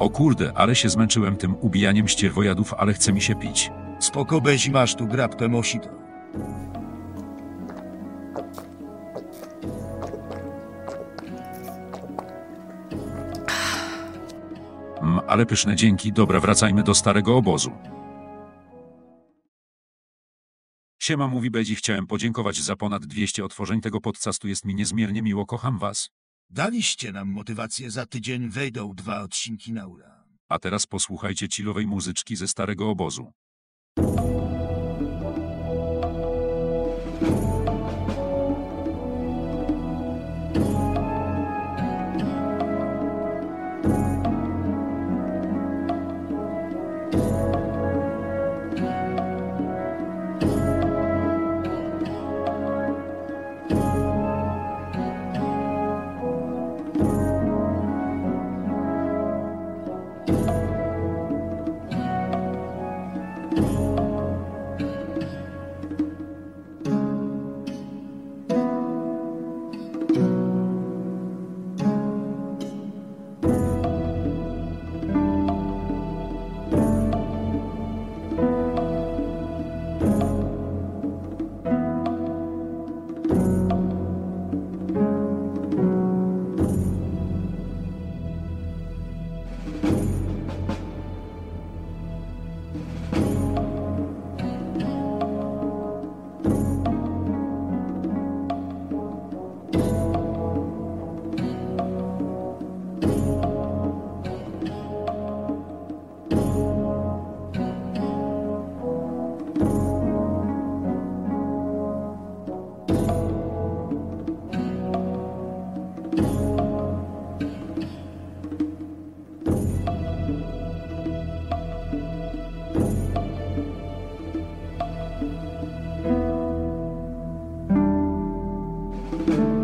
O kurde, ale się zmęczyłem tym ubijaniem ścierwojadów, ale chce mi się pić. Spoko beź masz tu grabkę mosito. Mm, ale pyszne dzięki, dobra, wracajmy do starego obozu. Siema, mówi Bedzi, chciałem podziękować za ponad 200 otworzeń tego podcastu, jest mi niezmiernie miło, kocham was. Daliście nam motywację, za tydzień wejdą dwa odcinki na ura. A teraz posłuchajcie chillowej muzyczki ze starego obozu. thank mm -hmm. you